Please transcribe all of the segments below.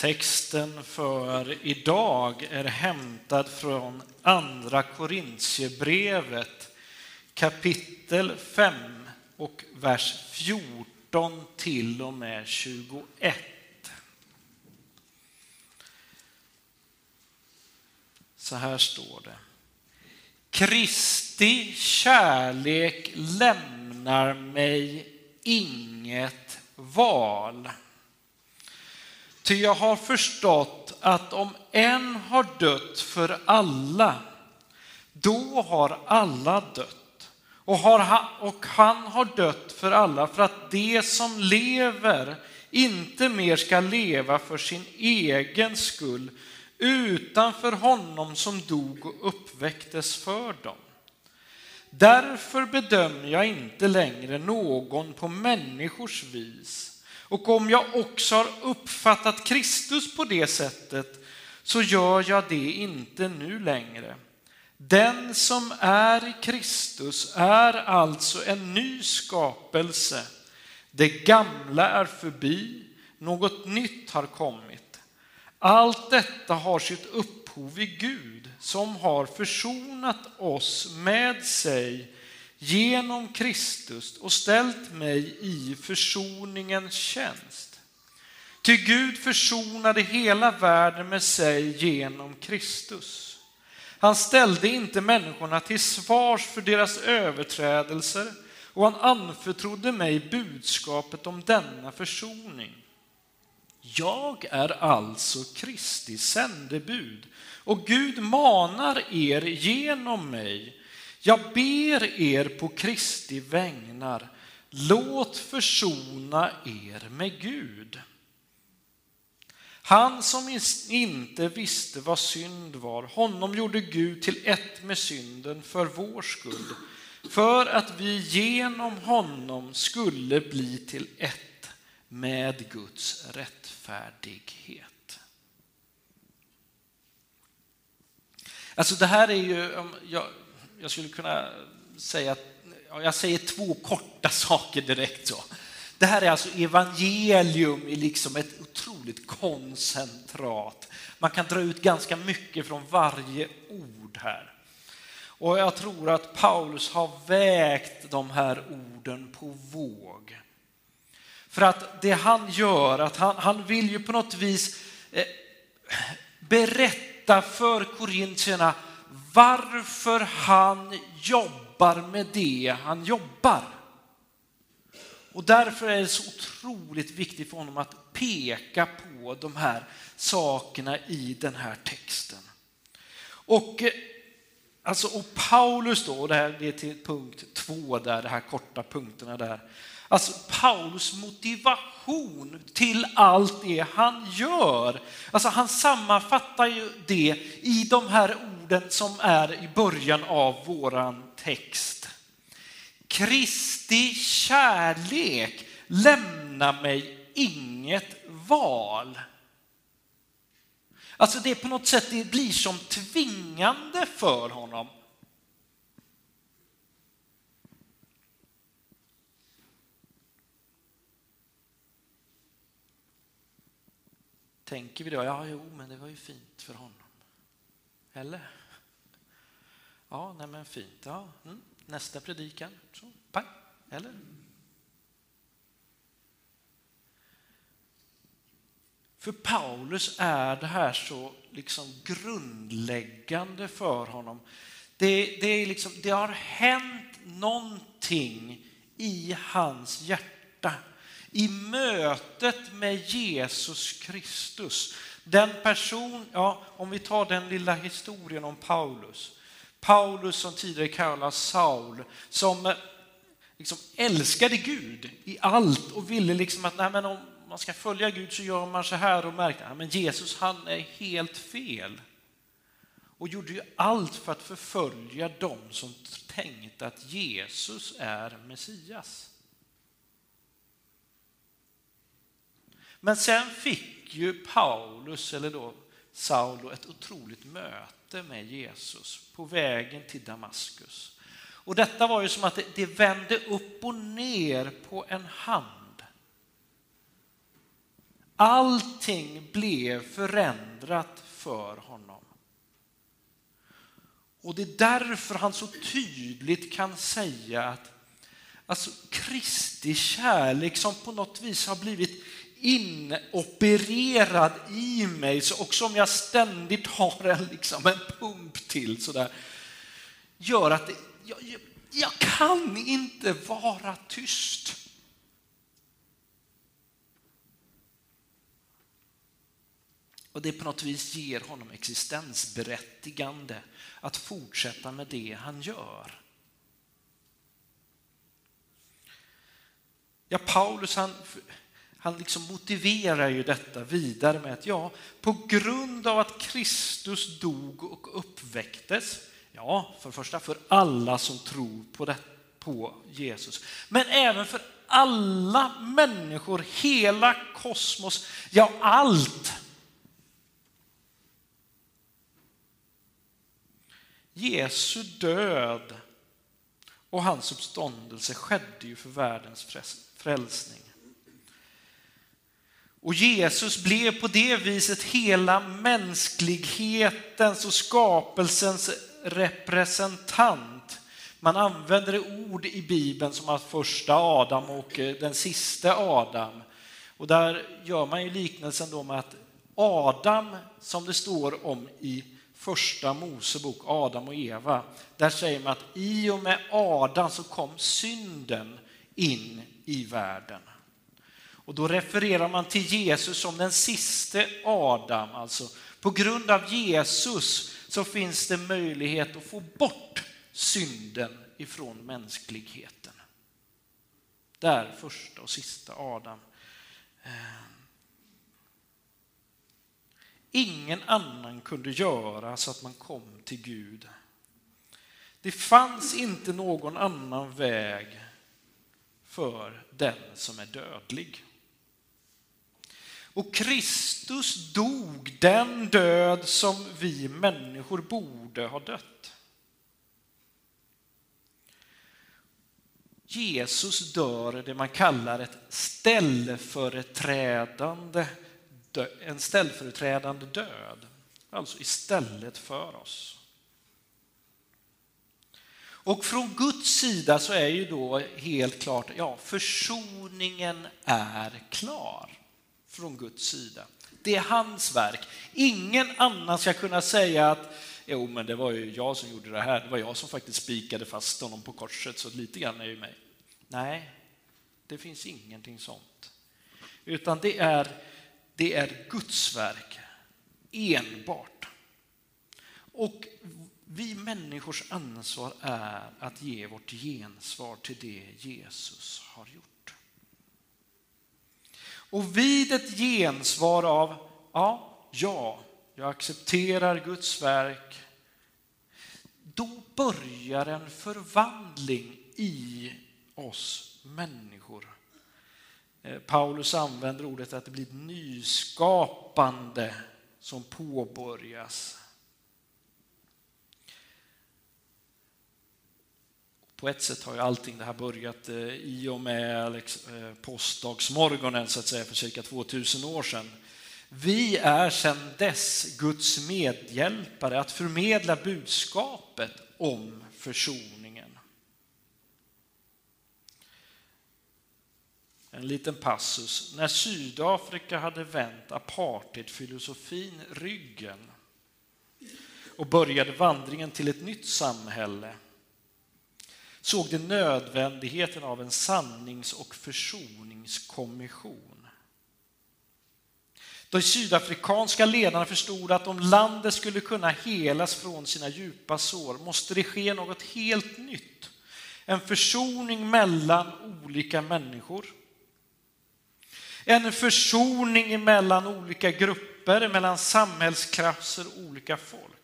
Texten för idag är hämtad från Andra Korintierbrevet kapitel 5 och vers 14 till och med 21. Så här står det. Kristi kärlek lämnar mig inget val. Ty jag har förstått att om en har dött för alla, då har alla dött. Och, har, och han har dött för alla för att de som lever inte mer ska leva för sin egen skull, utan för honom som dog och uppväcktes för dem. Därför bedömer jag inte längre någon på människors vis och om jag också har uppfattat Kristus på det sättet så gör jag det inte nu längre. Den som är i Kristus är alltså en ny skapelse. Det gamla är förbi, något nytt har kommit. Allt detta har sitt upphov i Gud som har försonat oss med sig genom Kristus och ställt mig i försoningens tjänst. Ty Gud försonade hela världen med sig genom Kristus. Han ställde inte människorna till svars för deras överträdelser och han anförtrodde mig budskapet om denna försoning. Jag är alltså Kristi sändebud och Gud manar er genom mig jag ber er på Kristi vägnar, låt försona er med Gud. Han som inte visste vad synd var, honom gjorde Gud till ett med synden för vår skull, för att vi genom honom skulle bli till ett med Guds rättfärdighet. Alltså det här är ju, jag, jag skulle kunna säga, jag säger två korta saker direkt. så. Det här är alltså evangelium i liksom ett otroligt koncentrat. Man kan dra ut ganska mycket från varje ord här. Och jag tror att Paulus har vägt de här orden på våg. För att det han gör, att han, han vill ju på något vis eh, berätta för korintierna varför han jobbar med det han jobbar. Och därför är det så otroligt viktigt för honom att peka på de här sakerna i den här texten. Och, eh, alltså, och Paulus då, och det här är till punkt två där, de här korta punkterna där. Alltså Paulus motivation till allt det han gör. Alltså han sammanfattar ju det i de här orden som är i början av våran text. Kristi kärlek lämnar mig inget val. Alltså det är på något sätt, det blir som tvingande för honom Tänker vi då, ja jo men det var ju fint för honom. Eller? Ja, nej men fint. Ja, mm. Nästa predikan, så pang, eller? För Paulus är det här så liksom grundläggande för honom. Det, det, är liksom, det har hänt någonting i hans hjärta i mötet med Jesus Kristus. Den person, ja, om vi tar den lilla historien om Paulus. Paulus som tidigare kallades Saul, som eh, liksom älskade Gud i allt och ville liksom att nej, men om man ska följa Gud så gör man så här och märkte att Jesus han är helt fel. Och gjorde ju allt för att förfölja dem som tänkte att Jesus är Messias. Men sen fick ju Paulus, eller då Saulo, ett otroligt möte med Jesus på vägen till Damaskus. Och detta var ju som att det, det vände upp och ner på en hand. Allting blev förändrat för honom. Och det är därför han så tydligt kan säga att alltså Kristi kärlek som på något vis har blivit inopererad i mig och som jag ständigt har en, liksom, en pump till sådär, gör att det, jag, jag kan inte vara tyst. Och det på något vis ger honom existensberättigande att fortsätta med det han gör. Ja, Paulus han, han liksom motiverar ju detta vidare med att ja, på grund av att Kristus dog och uppväcktes, ja, för det första för alla som tror på, det, på Jesus, men även för alla människor, hela kosmos, ja allt Jesu död och hans uppståndelse skedde ju för världens frälsning. Och Jesus blev på det viset hela mänsklighetens och skapelsens representant. Man använder ord i Bibeln som att första Adam och eh, den sista Adam. Och där gör man ju liknelsen då med att Adam, som det står om i första Mosebok, Adam och Eva, där säger man att i och med Adam så kom synden in i världen. Och då refererar man till Jesus som den siste Adam, alltså på grund av Jesus så finns det möjlighet att få bort synden ifrån mänskligheten. Där första och sista Adam. Eh. Ingen annan kunde göra så att man kom till Gud. Det fanns inte någon annan väg för den som är dödlig. Och Kristus dog den död som vi människor borde ha dött. Jesus dör det man kallar ett ställföreträdande en ställföreträdande död, alltså istället för oss. Och från Guds sida så är ju då helt klart, ja, försoningen är klar från Guds sida. Det är hans verk. Ingen annan ska kunna säga att jo, men det var ju jag som gjorde det här. Det var jag som faktiskt spikade fast honom på korset, så lite grann är ju mig. Nej, det finns ingenting sånt. Utan det är det är Guds verk enbart. Och vi människors ansvar är att ge vårt gensvar till det Jesus har gjort. Och vid ett gensvar av ja, ja, jag accepterar Guds verk, då börjar en förvandling i oss människor eh, Paulus använder ordet att det blir ett nyskapande som påbörjas. På ett sätt har ju allting det här börjat eh, i och med eh, påskdagsmorgonen så att säga för cirka 2000 år sedan. Vi är sedan dess Guds medhjälpare att förmedla budskapet om försoningen. En liten passus. När Sydafrika hade vänt apartheidfilosofin ryggen och började vandringen till ett nytt samhälle såg det nödvändigheten av en sannings och försoningskommission. De sydafrikanska ledarna förstod att om landet skulle kunna helas från sina djupa sår måste det ske något helt nytt. En försoning mellan olika människor en försoning mellan olika grupper, mellan samhällsklasser och olika folk.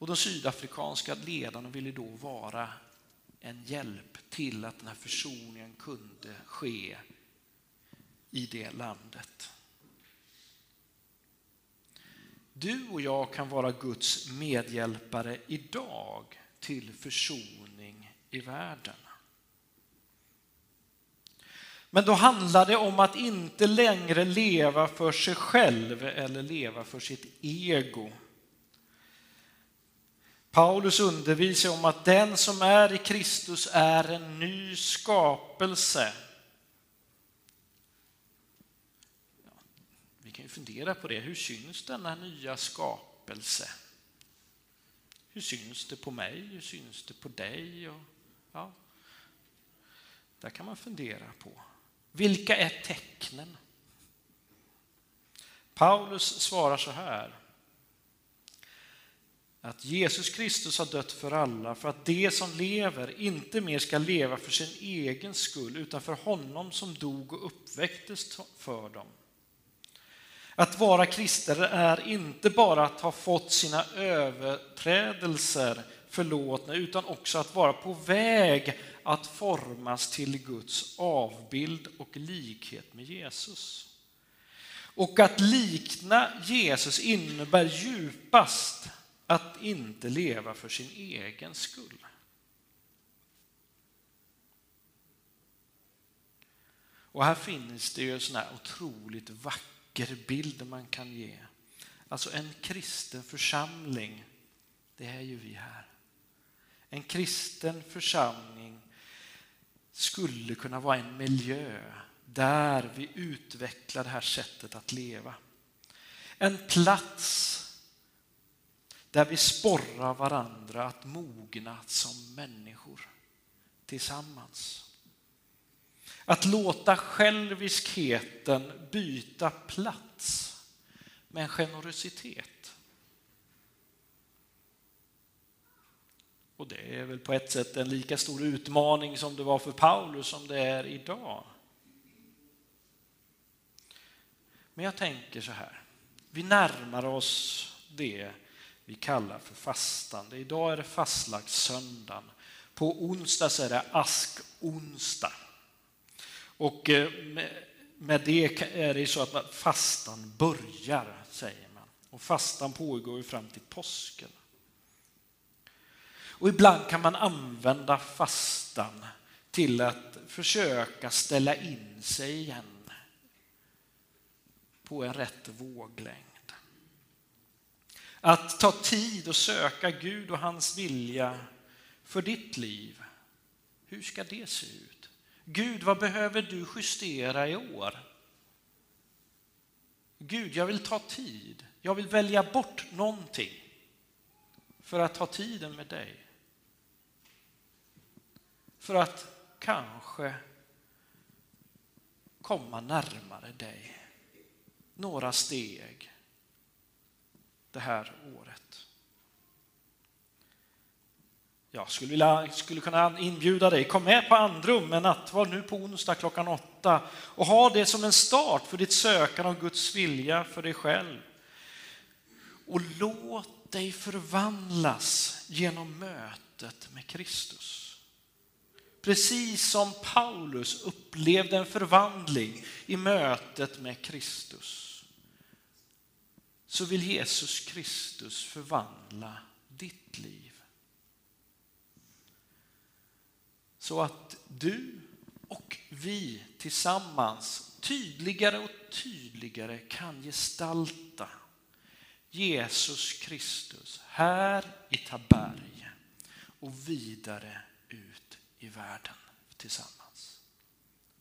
Och de sydafrikanska ledarna ville då vara en hjälp till att den här försoningen kunde ske i det landet. Du och jag kan vara Guds medhjälpare idag till försoning i världen. Men då handlar det om att inte längre leva för sig själv eller leva för sitt ego. Paulus undervisar om att den som är i Kristus är en ny skapelse. Vi kan ju fundera på det. Hur syns denna nya skapelse? Hur syns det på mig? Hur syns det på dig? Och, ja, där kan man fundera på. Vilka är tecknen? Paulus svarar så här. Att Jesus Kristus har dött för alla för att de som lever inte mer ska leva för sin egen skull utan för honom som dog och uppväcktes för dem. Att vara kristen är inte bara att ha fått sina överträdelser förlåtna utan också att vara på väg att formas till Guds avbild och likhet med Jesus. Och att likna Jesus innebär djupast att inte leva för sin egen skull. Och här finns det ju en sån här otroligt vacker bild man kan ge. Alltså en kristen församling, det är ju vi här. En kristen församling skulle kunna vara en miljö där vi utvecklar det här sättet att leva. En plats där vi sporrar varandra att mogna som människor tillsammans. Att låta själviskheten byta plats med en generositet. Och det är väl på ett sätt en lika stor utmaning som det var för Paulus som det är idag. Men jag tänker så här, vi närmar oss det vi kallar för fastande. Idag är det fastlagssöndagen. På onsdag så är det askonsdag. Och eh, med det är det så att fastan börjar, säger man. Och fastan pågår ju fram till påsken. Och ibland kan man använda fastan till att försöka ställa in sig igen på en rätt våglängd. Att ta tid och söka Gud och hans vilja för ditt liv. Hur ska det se ut? Gud, vad behöver du justera i år? Gud, jag vill ta tid. Jag vill välja bort någonting för att ta tiden med dig. För att kanske komma närmare dig. Några steg det här året. Jag skulle, vilja, skulle kunna inbjuda dig, kom med på andrum med nattvard nu på onsdag klockan åtta och ha det som en start för ditt sökande av Guds vilja för dig själv. Och låt dig förvandlas genom mötet med Kristus. Precis som Paulus upplevde en förvandling i mötet med Kristus så vill Jesus Kristus förvandla ditt liv. Så att du och vi tillsammans tydligare och tydligare kan gestalta Jesus Kristus här i Taberg och vidare ut i världen tillsammans.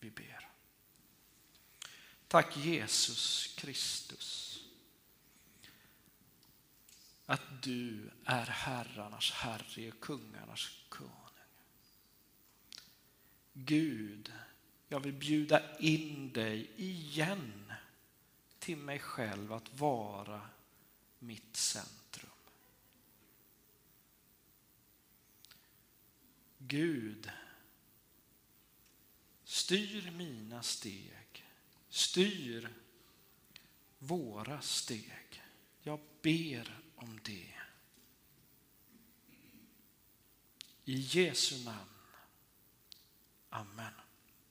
Vi ber. Tack Jesus Kristus att du är herrarnas herre och kungarnas konung. Gud, jag vill bjuda in dig igen till mig själv att vara mitt centrum. Gud, styr mina steg, styr våra steg. Jag ber om det. I Jesu namn. Amen.